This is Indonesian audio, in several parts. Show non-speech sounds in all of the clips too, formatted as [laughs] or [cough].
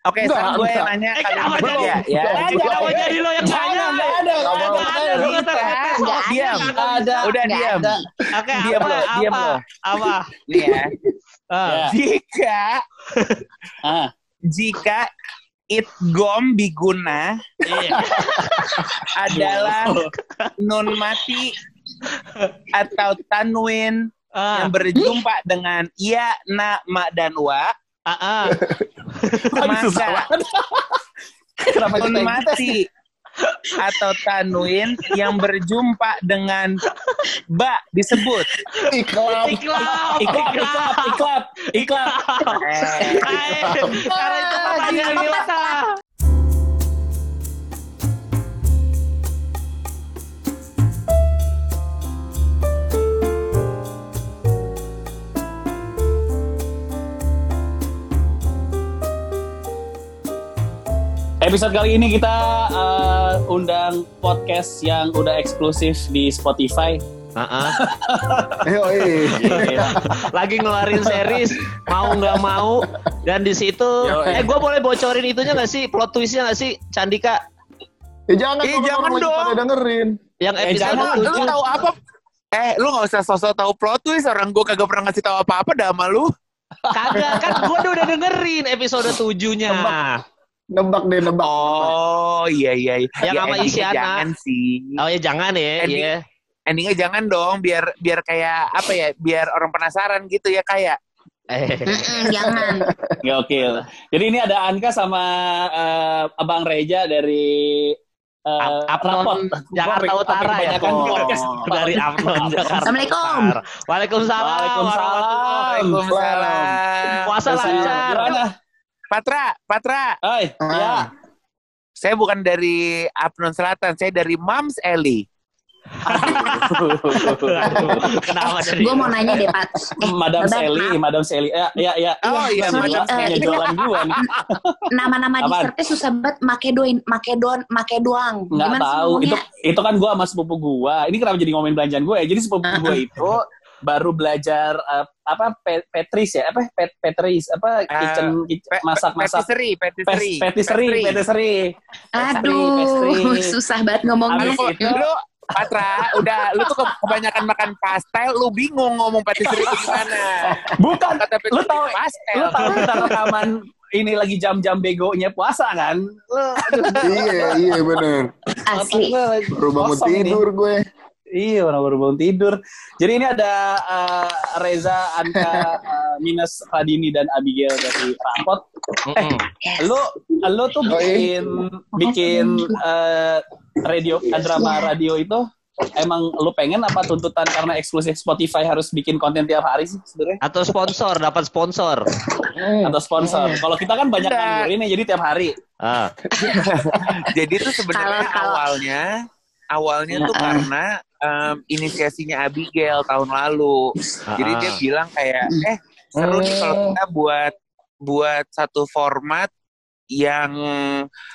Oke, Enggak, sekarang gue yang enggak. nanya Eh, kalian jadi- ya. Eh, kenapa jadi lo yang jangan, tanya? nggak ada, nggak Nggak mau. ada, lo Bisa. ngetes-ngetes Nggak soal Diam. ada. Udah diam. ada. Oke, Diam apa? lo, diam Apa? lo. Apa? Nih ya. [laughs] Ah. Ya. Jika [laughs] Ah, jika itgom biguna Iya. [laughs] adalah nun mati atau tanwin Ah, yang berjumpa dengan ya, na, ma, dan wa, ah, ah. Banget. Kenapa tes? mati atau tanwin yang berjumpa dengan ba disebut. Iklap. Iklap, Iklap, iklap, iklap, iklap. Eh, Eh, Karena itu pertanyaan biasa. Episode kali ini kita eh, undang podcast yang udah eksklusif di Spotify. [laughs] Eh, iya. Iya. Lagi ngeluarin series mau nggak mau dan di situ Yo, eh eh. gue boleh bocorin itunya nggak sih plot twistnya nggak sih Candika Eh, jangan, Eh, jangan dong. pada dengerin. yang Eh, episode jangan, lu, tahu apa? Eh, lu gak usah sosok tahu plot twist. Orang gue kagak pernah ngasih tahu apa-apa dah sama lu. kagak kan gue udah dengerin episode tujuhnya Nebak deh, nebak. Oh, iya, iya. iya. Yang sama endingnya Isyana. Jangan sih. oh ya jangan ya Ending- iya Endingnya jangan dong. Biar biar kayak apa ya? Biar orang penasaran gitu ya kayak. eh Mm-mm, jangan. [laughs] Gokil. Jadi ini ada Anka sama eh, Abang Reja dari eh, Ap- Apnon Rapot. Jakarta Utara ya dari Apnon [laughs] Jakarta Assalamualaikum. Waalaikumsalam Waalaikumsalam. warahmatullahi Waalaikumsalam. Puasa lancar. Patra, Patra. Hai, Ah. ya. Saya bukan dari Apnon Selatan. Saya dari Mams Eli. Kenapa dari Gue mau nanya deh, Pat. Eh, Madam Sally. Madam Sally. Ya, ya, ya. Oh, iya, sorry, Madam eh, Hanya jualan gua nih. Nama-nama dessertnya susah banget. Makedoin, makedon, makedoang. Nggak tahu. Itu itu kan gua sama sepupu gua. Ini kenapa jadi ngomongin belanjaan gue ya? Jadi sepupu gua [laughs] itu baru belajar eh, apa pe- Petris ya? Apa pet Petris? Apa kitchen, kitchen Pe- masak-masak Patisserie, patisserie. Patisserie, patisserie. Aduh, pastry. susah banget ngomongnya. Habis Lu, lu, Patra, udah lu tuh ke- kebanyakan makan pastel, lu bingung ngomong patisserie itu gimana. Bukan. Kata Lu tahu pastel. lu tahu kita rekaman ini lagi jam-jam begonya puasa kan? Lu, aduh, iya, iya bener. Asli. Baru bangun tidur gue. Iya, orang baru bangun tidur. Jadi ini ada eh, Reza, Anka, eh, Minus, Radini dan Abigail dari Rapot. Mm-mm. Lu, lu tuh bikin bikin eh, radio drama radio itu emang lu pengen apa tuntutan karena eksklusif Spotify harus bikin konten tiap hari sih sebenarnya Atau sponsor, dapat sponsor. atau sponsor. Kalau kita kan banyak Enggak. nganggur ini jadi tiap hari. Ah. [laughs] Jadi tuh sebenarnya kalau- awalnya awalnya tuh Nah, karena em, inisiasinya Abigail tahun lalu. Jadi dia bilang kayak eh seru nih kalau kita buat buat satu format yang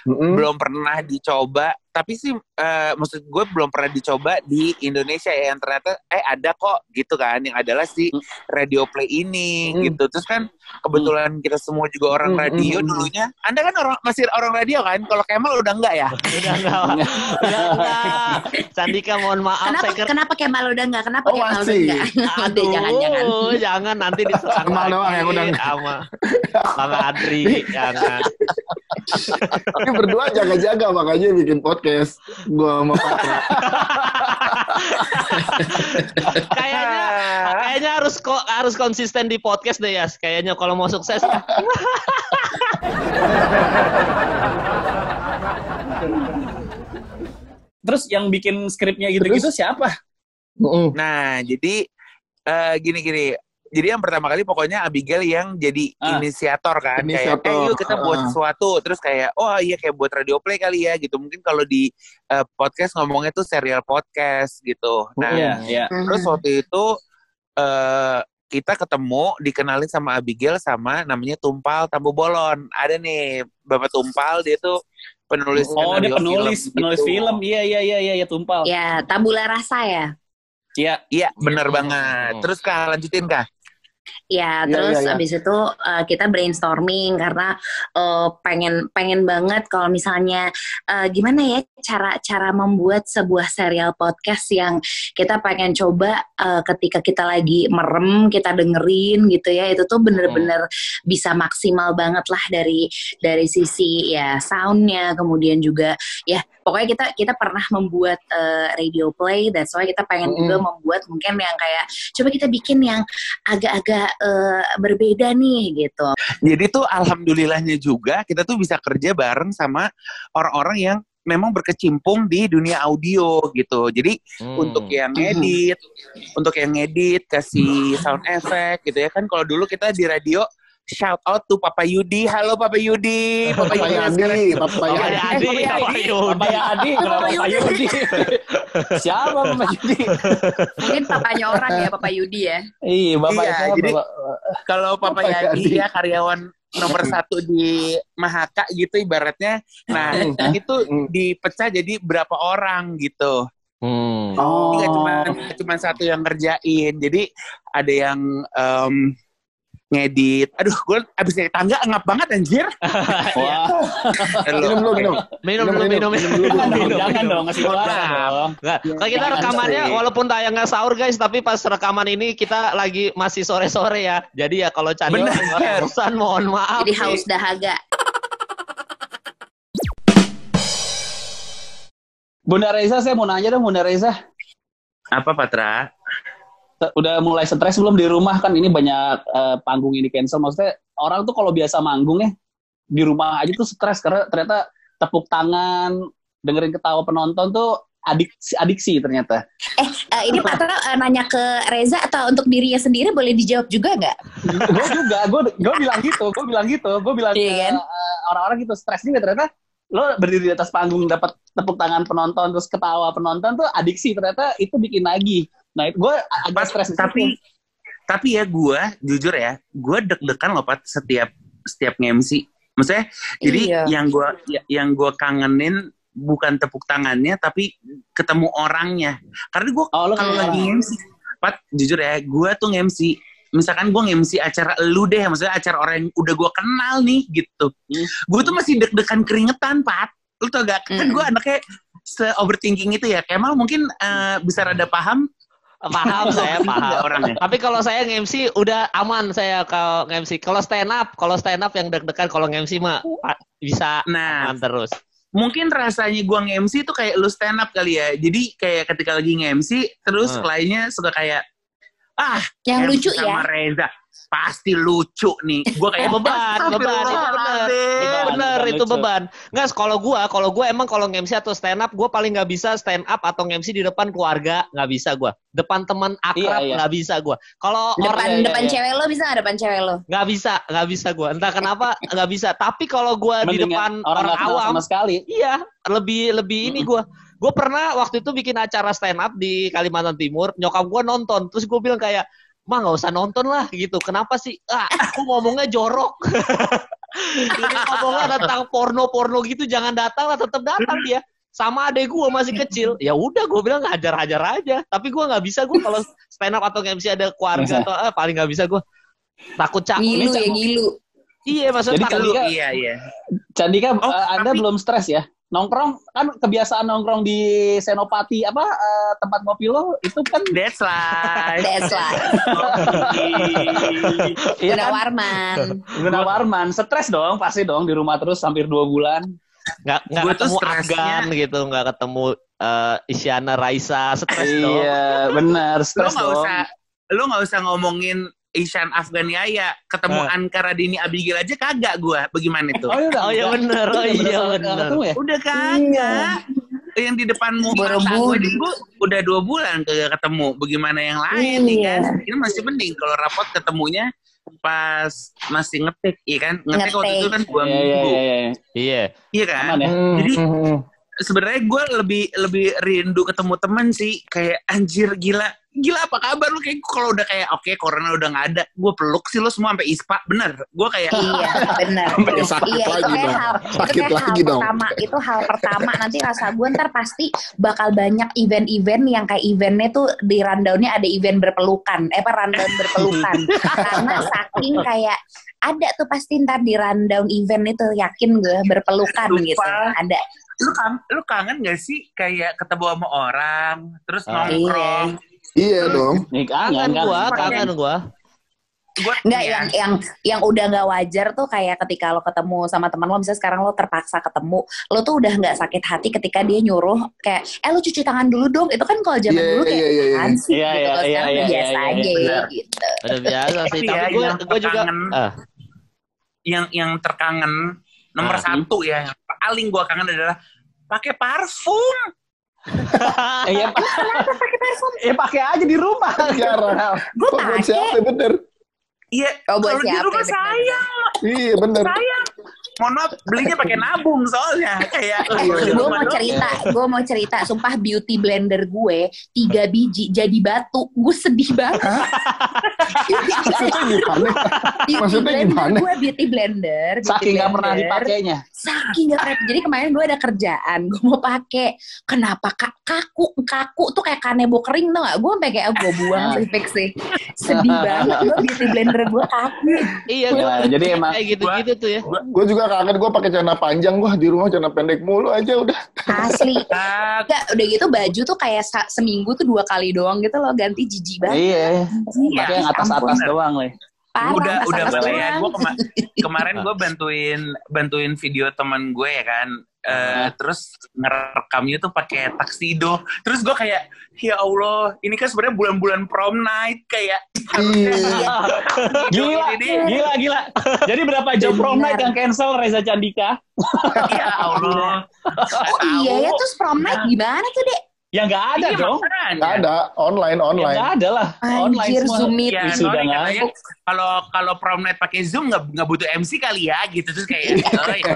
Mm-mm. belum pernah dicoba tapi sih eh, maksud gue belum pernah dicoba di Indonesia ya yang ternyata eh ada kok gitu kan yang adalah si radio play ini Hmm. gitu terus kan kebetulan kita semua juga orang Hmm, radio hmm, hmm. dulunya anda kan orang masih orang radio kan kalau Kemal udah enggak ya [laughs] Udah enggak, udah enggak. [laughs] Sandika mohon maaf Kenapa, saya kenapa Kemal udah enggak? Kenapa Oh, Kemal udah masih. enggak? [laughs] Udah, jangan, jangan. jangan nanti diserang Kemal doang yang udah enggak. sama Bang Adri, jangan. Ini berdua jaga-jaga makanya bikin podcast. Gue sama Patra. Kayaknya kayaknya harus kok harus konsisten di podcast deh ya. Kayaknya kalau mau sukses. Terus yang bikin skripnya gitu-gitu siapa? Nah jadi eh, gini gini jadi yang pertama kali pokoknya Abigail yang jadi Ah. inisiator kan kayak Inisiator, eh yuk kita buat ah. sesuatu terus kayak oh iya kayak buat radio play kali ya gitu mungkin kalau di eh, podcast ngomongnya tuh serial podcast gitu nah Iya, iya. Terus waktu itu eh kita ketemu dikenalin sama Abigail sama namanya Tumpal Tambu Bolon. Ada nih Bapak Tumpal dia tuh penulis Oh, dia penulis film penulis gitu. film. Iya, iya, iya, iya, ya tumpal. Ya, tabula rasa ya. Iya. Iya, bener Hmm. banget. Terus Kak lanjutin Kak. Ya, Iya, terus iya, iya. abis itu uh, kita brainstorming karena uh, pengen pengen banget kalau misalnya uh, gimana ya cara cara membuat sebuah serial podcast yang kita pengen coba uh, ketika kita lagi merem kita dengerin gitu ya itu tuh bener-bener bisa maksimal banget lah dari dari sisi ya soundnya kemudian juga ya pokoknya kita kita pernah membuat uh, radio play that's why kita pengen Mm-mm. juga membuat mungkin yang kayak coba kita bikin yang agak-agak eh, berbeda nih gitu. Jadi tuh alhamdulillahnya juga kita tuh bisa kerja bareng sama orang-orang yang memang berkecimpung di dunia audio gitu. Jadi Hmm. untuk yang ngedit, untuk yang ngedit kasih sound effect gitu ya kan kalau dulu kita di radio shout out to Papa Yudi. Halo Papa Yudi. Papa Papa Yudi Papa Papa Eh, Papa Papa Yudi. Yadi, kenapa Papa Yudi? Siapa Papa Yudi? Mungkin papanya orang ya, Papa Yudi ya. Iya, Bapak Iya, siapa? jadi- Bapak? kalau Papa Papa Yadi Yadi. ya karyawan nomor satu di Mahaka gitu ibaratnya. Nah Hmm. itu dipecah jadi berapa orang gitu. Hmm. Oh. Jadi nggak cuma nggak cuma satu yang ngerjain. Jadi ada yang em, ngedit. Aduh, gue abis dari tangga ngap banget anjir. [laughs] Wah, Minum dulu, minum. Minum dulu, minum, minum. jangan dong, minum, jangan minum. dong, ngasih dong. Nggak, kalau kita rekamannya walaupun tayangnya sahur guys, tapi pas rekaman ini kita lagi masih sore-sore ya. Jadi ya kalau Bener. pesan mohon maaf. Jadi haus dahaga. Bunda Reza, saya mau nanya dong, Bunda Reza. Apa Patra? Udah mulai stres belum di rumah kan ini banyak eh, panggung ini cancel. Maksudnya orang tuh kalau biasa manggung ya di rumah aja tuh stres karena ternyata tepuk tangan, dengerin ketawa penonton tuh adiksi, adiksi ternyata. Eh, ini Patra eh, nanya ke Reza atau untuk dirinya sendiri boleh dijawab juga nggak? gue juga, gue gue bilang gitu, gue bilang gitu, gue bilang Iya ke kan? eh, orang-orang gitu stres juga ternyata lo berdiri di atas panggung dapat tepuk tangan penonton terus ketawa penonton tuh adiksi ternyata itu bikin lagi. Nah, gue agak Pas, stres di situ. tapi tapi ya gue jujur ya, gue deg-degan loh Pat setiap setiap nge-MC. Maksudnya jadi Iya. yang gue yang gue kangenin bukan tepuk tangannya tapi ketemu orangnya. Karena gue Oh, kalau lagi nge-MC, Pat jujur ya, gue tuh nge-MC misalkan gue nge-MC acara lu deh, maksudnya acara orang yang udah gue kenal nih gitu. Hmm. Gue tuh masih deg-degan keringetan, Pat. Lu tau gak? Kan Mm. gue anaknya se-overthinking itu ya. Kemal mungkin eh, bisa rada paham Paham saya, Gitu paham. orangnya. Tapi kalau saya nge-MC udah aman saya kalau nge-MC. Kalau stand up, kalau stand up yang deg-degan kalau nge-MC mah bisa Nah, aman terus. mungkin rasanya gua nge-MC itu kayak lu stand up kali ya. Jadi kayak ketika lagi nge-MC terus Hmm. kliennya suka kayak ah, Yang MC lucu sama ya. Reza pasti lucu nih. Gua kayak [laughs] beban, beban itu benar. Astagfirullahaladzim. Itu Beban, benar, beban itu lucu. beban. Enggak, kalau gua, kalau gua emang kalau nge-MC atau stand up, gua paling nggak bisa stand up atau nge-MC di depan keluarga, nggak bisa gua. Depan teman akrab Iya, iya. nggak bisa gua. Kalau Depan orang iya, depan iya. cewek lo bisa nggak depan cewek lo? nggak bisa, nggak bisa gua. Entah kenapa [laughs] nggak bisa. Tapi kalau gua di depan orang orang, nggak awam, sama sekali. iya, lebih lebih ini gua. Gue pernah waktu itu bikin acara stand up di Kalimantan Timur, nyokap gua nonton, terus gue bilang kayak, mah nggak usah nonton lah gitu. Kenapa sih? Ah, aku ngomongnya jorok. [laughs] Jadi ngomongnya tentang porno-porno gitu, jangan datang lah, tetap datang dia. Sama adek gue masih kecil, ya udah gue bilang hajar-hajar aja. Tapi gue nggak bisa gue kalau stand up atau MC ada keluarga Bisa. atau eh, paling nggak bisa gue. Takut cak. Gilu Cak- ya gilu. Iya maksudnya Jadi Candika- Iya, iya. Candika, Oh, eh, Anda tapi- belum stres ya? Nongkrong kan kebiasaan nongkrong di Senopati apa eh, tempat ngopi lo itu kan That's life. That's life. [laughs] iya kan Gunawarman. Gunawarman stres dong pasti dong di rumah terus hampir dua bulan. nggak nggak ketemu Afgan gitu, nggak ketemu eh, Isyana Raisa, stres dong. Iya benar stres nggak dong. usah lu nggak usah ngomongin Ishan Afgan Yaya ketemu Eh. Ankara Dini Abigail aja kagak gua bagaimana itu Oh, iya, udah, Oh iya udah. bener, oh Udah iya bener. ketemu ya? udah kagak yang di depanmu Borobudur. gue gua udah dua bulan kagak ketemu bagaimana yang lain nih Iya. kan ini masih mending kalau rapot ketemunya pas masih ngetik iya kan ngetik waktu Ngetik. itu kan dua Iya iya minggu iya. iya. Iya. iya kan Aman ya. Jadi sebenarnya gue lebih lebih rindu ketemu temen sih kayak anjir gila gila apa kabar lu kayak kalau udah kayak oke corona udah nggak ada gue peluk sih lu semua sampai ispa bener gue kayak Iya, benar. Sampai sakit iya, lagi itu kayak dong. hal, Sakit itu kayak lagi hal dong. pertama. Itu hal pertama. Nanti rasa gue ntar pasti bakal banyak event-event yang kayak eventnya tuh di rundownnya ada event berpelukan. Eh, apa rundown berpelukan. Karena saking kayak ada tuh pasti ntar di rundown event itu yakin gue berpelukan Sumpah. gitu. Ada. lu kangen, lu kangen gak sih kayak ketemu sama orang terus Ah. nongkrong Iya dong. [laughs] Nih Kangen kangen gua, kan. kangen gua. Enggak yang yang yang udah nggak wajar tuh kayak ketika lo ketemu sama teman lo misalnya sekarang lo terpaksa ketemu lo tuh udah nggak sakit hati ketika dia nyuruh kayak eh lo cuci tangan dulu dong itu kan kalau zaman Iya, dulu kayak iya, iya, iya. "Apaan sih Iya, gitu iya, kalau iya, sekarang iya, iya, biasa iya, aja iya. gitu Udah biasa sih. Tapi Tapi ya, gue yang gue juga kangen. ah, yang yang terkangen nomor Ah. satu ya yang paling gue kangen adalah pakai parfum Iya, Pak. pakai parfum Ya pakai aja di rumah. Jarang. gue pakai bener? iya Oh, kalau di rumah sayang Iya bener. sayang mohon maaf belinya pakai nabung soalnya kayak Eh, kalau di gue rumah mau doang cerita, gue mau cerita, sumpah beauty blender gue tiga biji jadi batu, gue sedih banget. Maksudnya gimana? Beauty Maksudnya blender gimana? gue beauty blender, beauty Saking nggak pernah dipakainya. Saking gak pernah. Jadi kemarin gue ada kerjaan, gue mau pakai. Kenapa kak kaku kaku tuh kayak kanebo kering tuh gak? Gue sampai kayak gue buang [laughs] sih fix sih. Sedih banget gue beauty blender gue kaku. iya Ya, gua jadi emang kayak gitu-gitu tuh ya. Gue juga kangen gue pakai celana panjang gue di rumah celana pendek mulu aja udah. Asli. [laughs] Ah, Enggak, udah gitu baju tuh kayak seminggu tuh dua kali doang gitu loh ganti jijik banget. Iya, pakai yang atas-atas ampun. doang, Le. Parah, udah atas udah ya doang. gue kemarin gue [laughs] bantuin bantuin video teman gue ya kan Eh, terus ngerekamnya tuh pakai taksido terus gue kayak ya Allah ini kan sebenarnya bulan-bulan prom night kayak harusnya Iya. [laughs] Gila, ini gila, gila. Jadi berapa jam prom night yang cancel Reza Candika? ya Allah Oh iya ya terus prom night gimana tuh dek? Ya nggak ada Iya, dong. makanya. Gak ada online Ya online. nggak ada lah. Online Anjir, semua. Zoom meet. Ya, nggak katanya kalau kalau prom night pakai zoom nggak nggak butuh MC kali ya gitu terus kayak oh ya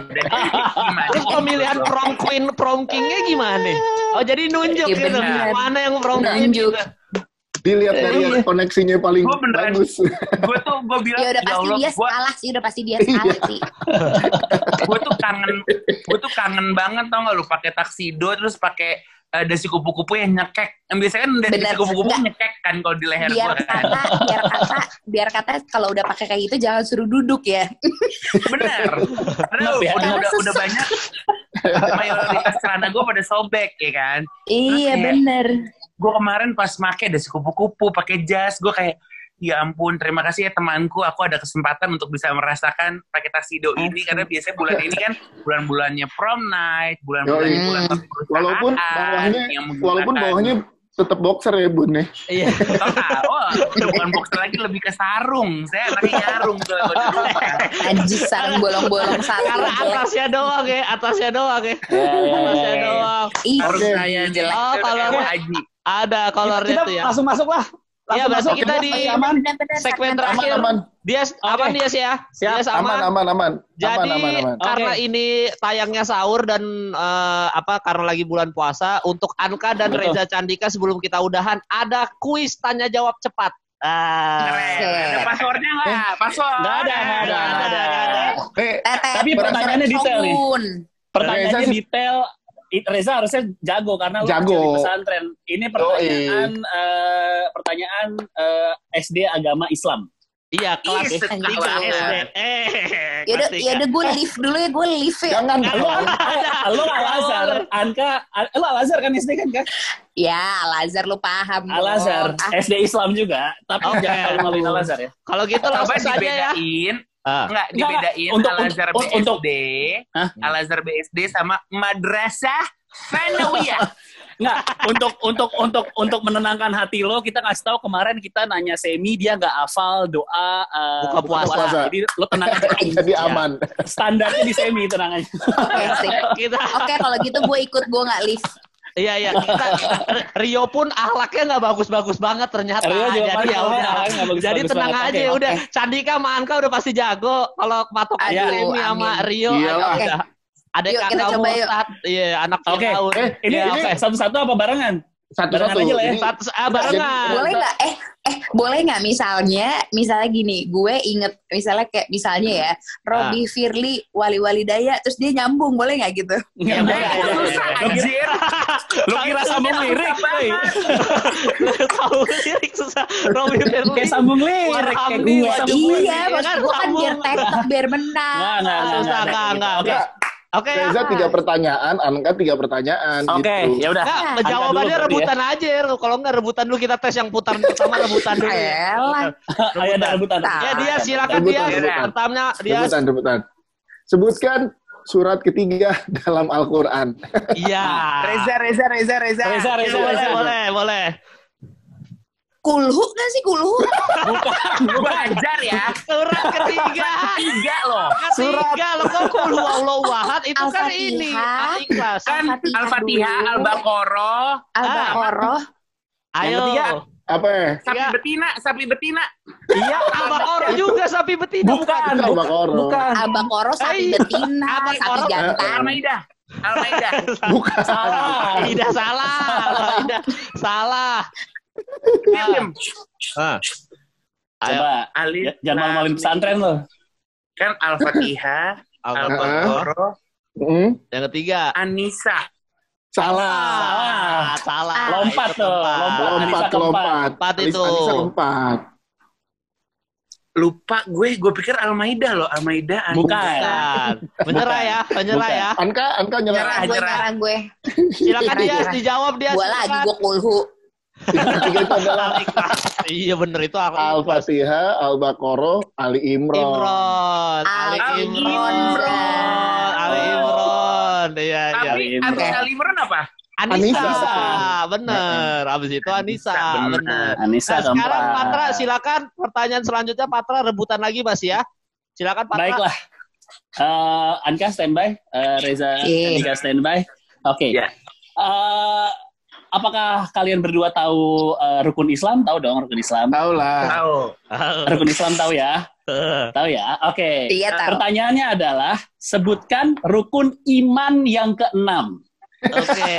[laughs] Terus pemilihan prom queen, prom kingnya gimana? Oh jadi nunjuk Iya, gitu. Mana yang prom queen Nunjuk. gitu. Dilihat dari Iya. koneksinya paling Gua beneran- bagus. [laughs] gue tuh gue bilang Ya udah ya pasti Allah dia gue salah sih, udah pasti dia salah sih. gue tuh kangen gue tuh kangen banget tau gak lu pakai taksido terus pakai eh, dasi kupu-kupu yang nyekek yang biasanya kan dasi Bener. kupu-kupu Enggak. nyekek kan kalau di leher Biar gue kan kata, biar kata, biar kata kalau udah pakai kayak gitu jangan suruh duduk ya. bener karena ya? udah, Karena udah, udah sesek. banyak mayoritas celana gue pada sobek ya kan Iya kayak- bener. gue kemarin pas make dasi kupu-kupu pakai jas gue kayak ya ampun terima kasih ya temanku aku ada kesempatan untuk bisa merasakan pakai taksido ini karena biasanya bulan ini kan bulan-bulannya prom night bulan-bulannya Yoi. bulan Walaupun bawahnya walaupun bawahnya tetap boxer ya bun ya. Iya. Oh, bukan boxer lagi lebih ke sarung. Saya anaknya nyarung tuh. Anjir sarung bolong-bolong satu. Karena atasnya doang ya, atasnya doang ya. Ya, ya, Atasnya ya. doang. Ih, Sarung Oke. saya jelek. Oh, kalau. Ada kolornya kita tuh ya. langsung masuk lah. Iya, berarti masuk. kita di Masih aman. Segmen terakhir. Aman, aman. Dia aman dia sih ya. Siap. Dia sama. Aman, aman, aman. Jadi aman, aman, aman. karena Oke. ini tayangnya sahur dan eh, apa karena lagi bulan puasa untuk Anka dan Betul. Reza Candika sebelum kita udahan ada kuis tanya jawab cepat. Ah. Keren. Ada passwordnya nggak? Password. Nggak ada, nggak ada, nggak ada. Eh, Tetet, Tapi pertanyaannya detail nih. Pertanyaannya detail. I- Reza harusnya jago karena lu Jago. di pesantren. Ini pertanyaan eh, pertanyaan eh, SD agama Islam. Iya, kelas. SD. Eh, Yaudah, tiga. yaudah gue lift dulu ya, gue lift ya. jangan Lu lu Al Azhar, Anka, lu Al Azhar kan SD kan kan? Ya, Al-Azhar lu paham. Al dong. Azhar, Ah, SD Islam juga, tapi jangan kalau maluin Al Azhar ya. Kalau gitu langsung saja ya. dibedain. Ah. Enggak, Nggak, dibedain untuk- Al-Azhar untuk- untuk- BSD. Hah? Al-Azhar BSD sama Madrasah Fanawiyah. [laughs] Nggak, untuk untuk untuk untuk menenangkan hati lo, kita ngasih tahu kemarin kita nanya Semi dia nggak hafal doa eh, Buka puasa. Jadi lo tenang aja. [laughs] Jadi Ya. aman. Standarnya di Semi tenang aja. [laughs] Oke, Oke, kalau gitu gue ikut, gue nggak lift. Iya iya kita Rio pun ahlaknya nggak bagus-bagus banget ternyata. Rio juga Jadi ya ahlaknya udah. bagus-bagus Jadi tenang banget. aja Oke, udah. oke. Candika sama Anka udah pasti jago. Kalau patok Aduh, aja ini sama. Rio Iyalah. ada ada Yuk, kita kakak coba yuk. Murtad. Iya anak Oke, eh, Ini Iya, ini oke. satu-satu apa barengan? Satu-satu. Barengan aja lah ya. Satu, ah, barengan. boleh nggak? eh eh boleh nggak? Misalnya misalnya gini gue inget misalnya kayak misalnya ya Robi Firly Wali Wali Daya terus dia nyambung boleh nggak gitu? Ya, boleh, Eh, Lu kira- sambung lirik. Tahu lirik susah. Robby Firly. Kayak sambung lirik, kayak Warhamni, gue iya iya maksud gue kan biar tektok biar menang. Nggak, nggak, nggak, Susah, Oke, Oke. Reza tiga pertanyaan, Anka tiga pertanyaan. oke, gitu. ya udah. Nggak, Angka jawabannya dulu berarti rebutan aja. Er. Kalau nggak rebutan dulu kita tes yang putaran pertama rebutan dulu. ya. Elah. Ayo ada rebutan. Ya dia silakan Rebutan, dia. rebutan. Pertamanya dia. Rebutan, rebutan. Sebutkan surat ketiga [laughs] dalam Al-Quran. Iya. Reza, Reza, Reza, Reza. Reza, Reza, Boleh, Reza. boleh, boleh. kulhu kan sih kulhu Gue ajar ya. Surat ketiga. Tiga loh. Ketiga loh kok kul huwallahu ahad itu kan ini al-ikhlas. Kan Al-Fatihah. Al-Baqarah, al-baqarah Ayo. Apa ya? sapi Tiga. betina, sapi betina. Iya, al-baqarah juga sapi betina. Bukan, Al-Baqarah. bukan. al-baqarah sapi betina sapi jantan Al-Maidah. Al-Maidah. Bukan. Salah. Tidak salah. Tidak salah. Diam. Ah. Ayo. Coba. Alif. Ya, Jangan malu-maluin pesantren lo. Kan Al-Fatihah, [laughs] Al-Baqarah. Al-Baqarah, Hmm, Yang ketiga. salah. An-Nisa. Salah. Salah. Lompat Itu tuh, lompat. Lompat, Anissa lompat. Empat itu. Anissa keempat. Lupa gue, gue pikir Al-Maidah loh. Al-Maidah. An- Bukan. Bukan. Menyerah ya, menyerah ya. Anka, Anka nyerah. Nyerah. gue nyerah gue Silakan dia dijawab dia. gue lagi gue kulhu Yang ketiga itu adalah Iya bener itu aku. Al-Fatihah, Al-Baqarah, Ali Imran. Imron. Ali Ali Imron. Imron. Ali Imron. Iya, iya. Tapi Imran. abis Al-Imran apa? Anissa. Anissa. Bener. Abis itu Anissa. Anissa, bener. Bener. Anissa Nah, sekarang. Patra silakan pertanyaan selanjutnya Patra rebutan lagi Mas ya. Silakan Patra. Baiklah. Eh, Anka standby, Eh, Reza Oke. Andika standby. Oke. Ya. Eh, apakah kalian berdua tahu eh, rukun Islam? Tahu dong rukun Islam. Tahu lah. Tahu. Rukun Islam tahu ya? Tahu ya? Oke. Iya, tahu. Pertanyaannya adalah sebutkan rukun iman yang keenam. Oke.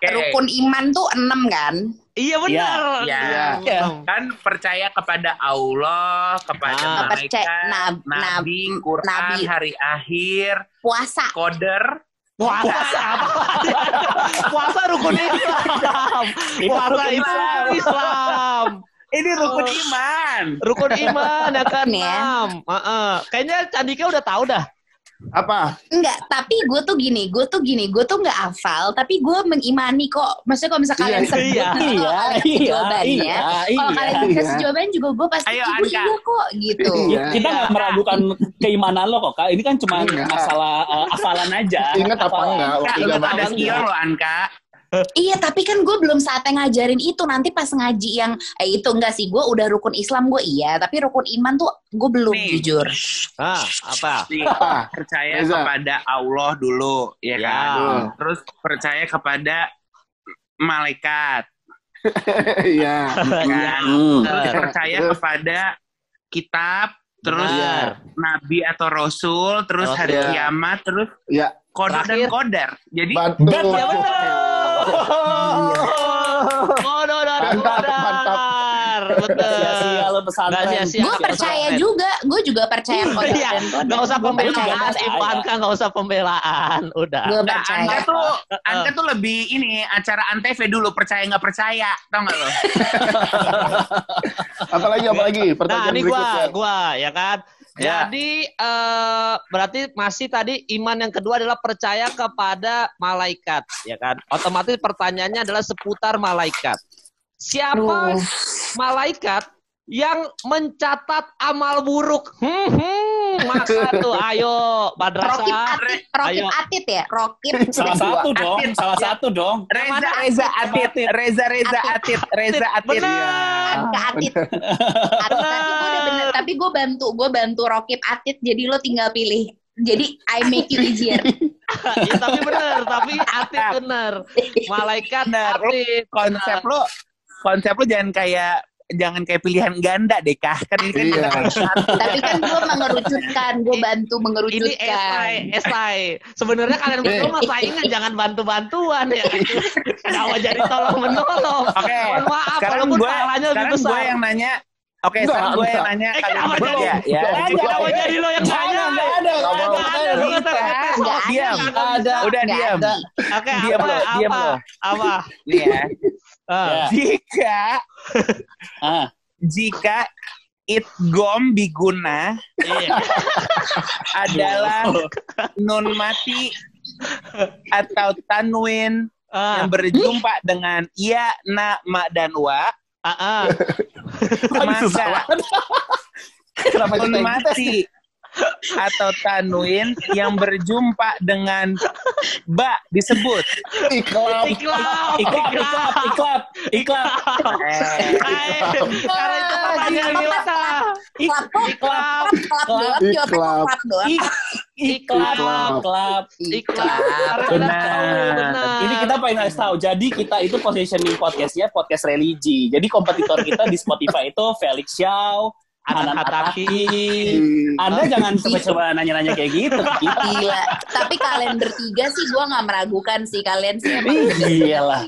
Oke. rukun iman tuh enam kan Iya benar. Iya. Iya. Kan percaya kepada Allah, kepada Ah. malaikat, Percaya- nab- nabi, nab- Quran, nabi. hari akhir, puasa koder. Puasa apa? [laughs] Puasa rukun Islam. Puasa rukun itu Islam. Islam. Ini rukun iman. Rukun iman yang Ya. keenam. Heeh. Kayaknya Candika udah tahu dah. Apa? Enggak, tapi gue tuh gini, gue tuh gini, gue tuh nggak hafal, tapi gue mengimani kok. Maksudnya kalau misalnya kalian Iya, sebut, iya, nanti kalau kalian kasih iya, jawabannya, iya, kalau iya. kalian Iya. kasih jawabannya juga gue pasti Ayo, ibu Anka. iya kok gitu. Iya. Kita nggak meragukan keimanan lo kok, Kak. Ini kan cuma Enggak. masalah eh, hafalan aja. Ingat apa enggak waktu zaman kior loh, Anka. Iya, tapi kan gue belum saatnya ngajarin itu. Nanti pas ngaji yang eh itu enggak sih, gue udah rukun Islam gue iya, tapi rukun iman tuh gue belum Nih. jujur. Ah, apa? Nih, [laughs] percaya Reza. kepada Allah dulu, Ya. ya kan? Terus percaya kepada malaikat, Iya. [laughs] kan? Hmm. Terus Benar. percaya kepada kitab, terus Benar. nabi atau rasul, terus Rasul. hari Iya. kiamat, terus Ya, kodar dan kodar. Jadi betul. Ya kodar. mantap. Benar. Sia-sia lo pesantren. Sia-sia. Gue percaya juga, gue juga percaya kodar Iya. Nggak usah pembelaan, Ibu Anka nggak usah pembelaan. Udah. Gue Nggak, percaya. Anda tuh, Anda tuh lebih ini acara antv dulu percaya nggak percaya, tau nggak lo? [laughs] Apalagi apalagi Nah, pertanyaan ini gua, berikutnya. gua ya kan. Ya. Jadi eh berarti masih tadi iman yang kedua adalah percaya kepada malaikat, ya kan? Otomatis pertanyaannya adalah seputar malaikat. Siapa Aduh. malaikat yang mencatat amal buruk? Hmm, hmm, maka tuh ayo Rokib madrasah. Atit, Rokib Ayo. Atit ya, Rokib. Salah satu dong, Atit. salah satu dong. Reza, mana? Reza, Atit, Atit. Reza, Reza, Atit, Reza, Atit. Benar. Ke Atit. Atit. [laughs] Bener, tapi gue bantu, gue bantu Rokib Atit, jadi lo tinggal pilih. Jadi I make you easier. [laughs] ya, tapi benar, tapi atit benar. Malaikat Benar. atit. Konsep lo, konsep lo jangan kayak jangan kayak pilihan ganda deh kah kan ini kan Iya. kan. Tapi kan gue mengerucutkan, gue bantu Ini mengerucutkan. esai, esai. Sebenarnya kalian berdua mah saingan jangan bantu-bantuan ya. [laughs] Kenapa jadi tolong menolong? Oke, Mohon maaf, sekarang gue salahnya lebih sekarang besar. gue yang nanya Oke, Enggak, sekarang gue yang enggak. nanya Eh, bertiga jadi- ya. Enggak, Eh, kenapa enggak. jadi lo yang nanya? nggak ada, Nggak nggak mau. ada, lu Bisa. ngetes-ngetes Nggak kok. Diam. Ada. Udah diam. ada. Oke, Diam apa? lo, diam Apa? lo. Apa? Nih ya. [laughs] Ah. Ya. [laughs] Jika Ah, jika itgom biguna Iya. [laughs] adalah nun mati atau tanwin Ah, yang berjumpa dengan ya, na, ma, dan wa, ah, ah. maka kenapa kita nun yang tes? mati atau tanwin yang berjumpa dengan ba disebut. Iklap. Iklap, Iklap, iklap, iklap. iklap, iklap. Eh, Eh, Karena itu pertanyaan gimana? Klap kok, klap, klap doang, jawabnya kok Ini kita pengen ngasih tahu. Jadi kita itu positioning podcastnya podcast religi. Jadi kompetitor kita di Spotify itu Felix Xiao, Anan Hataki. Anda jangan coba-coba nanya-nanya kayak gitu. Gila. Tapi kalian bertiga sih gue nggak meragukan sih kalian sih. emang gila.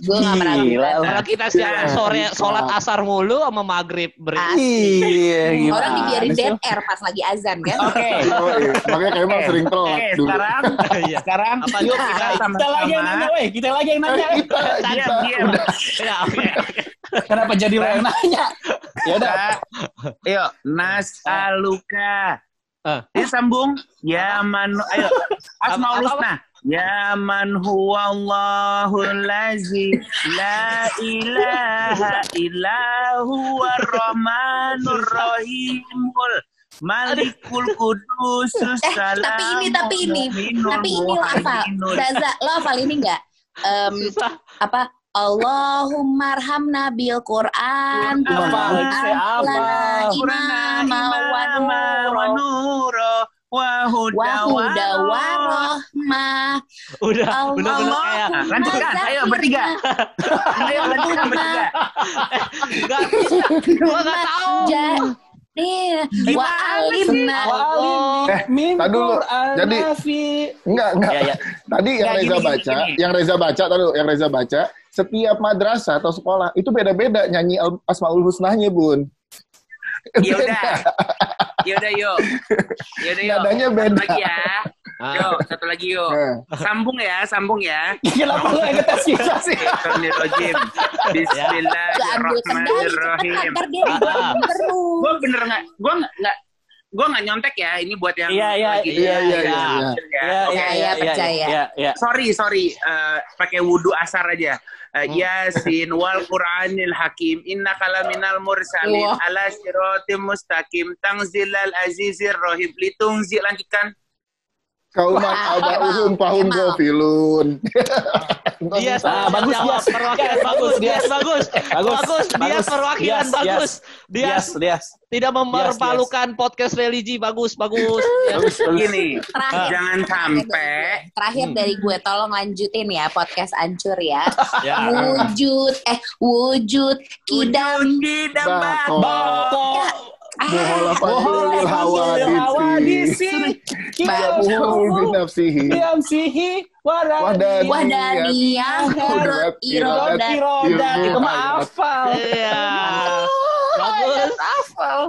Gue nggak Gila. meragukan. Kalau kita siang sore sholat asar mulu sama maghrib Iya, Orang dibiarin sih? dead air pas lagi azan kan. Oke. [laughs] Iya. Makanya kayak emang sering telat Oke, dulu. sekarang Iya. sekarang Apa yuk kita Kita lagi yang nanya, weh. Kita lagi yang nanya. Kita, kita. Ya, oke. Kenapa jadi lo yang nanya? Ya udah. Kita- Yuk, nasaluka. Ah. Ini sambung. Ya man, ayo. Asmaul Husna. Ya man huwallahu lazi la ilaha illa huwa rahmanur rahimul malikul kudus Eh, tapi ini, tapi ini, tapi ini lo hafal. Zaza, lo hafal ini nggak? Em, Susah. apa? Allahumma arhamna bil Quran. Hafal. Imama wa nuro. wa huda Wa huda wa wa rohmah. Udah, Allah. bener-bener kayak lanjutkan, ayo bertiga. Ayo lanjutkan bertiga. Gak bisa. Gua gak tahu. Nih, wa alimna. Wa alim Eh, tar dulu. Qur'an Jadi-. Enggak, enggak. Ya, ya. Tadi yang Nggak, Reza baca, yang Reza baca, tadi yang Reza baca, setiap madrasah atau sekolah itu beda-beda nyanyi Asmaul Husnanya, Bun. Ya udah. Ya udah yuk. Ya udah yuk. Nadanya Satu beda. lagi ya. Ah. Yuk, satu lagi yuk. Nah, Sambung ya, sambung ya. Kenapa lo yang ngetes kita sih? Bismillahirrahmanirrahim. Cepetan, Bismillahirrahmanirrahim. digoreng terus. Gue bener nggak, gue nggak, gue nggak nyontek ya. Ini buat yang Iya, iya, iya, iya, iya. Ya. Ya, Oke. ya, Percaya, ya, percaya. Ya, ya. Sorry, sorry. Eh, pakai wudhu asar aja. Eh, Yasin wal Qur'anil Hakim inna kalaminal mursalin Wah. ala siratim mustaqim tangzilal azizir rohim litungzi lanjutkan kauman Wah, abauhum Kemal, pahum gofilun. [laughs] Dia Ah, bagus, Dias. perwakilan bagus. Dias bagus, Bagus, bagus. perwakilan bagus, Dias. tidak mempermalukan podcast religi bagus, bagus. Ya. Bagus, bagus. gini Terakhir. jangan sampai Terakhir Hmm. dari gue, tolong lanjutin ya podcast ancur ya. [laughs] Ya. Wujud, eh wujud kidam. di Bako. Fadlul hawadisi. Mahmul binafsihi. Diam sihi. Wadani. Wadaniyah hurut irodat. Irodat. Itu mah hafal. Iya. Bagus. Hafal.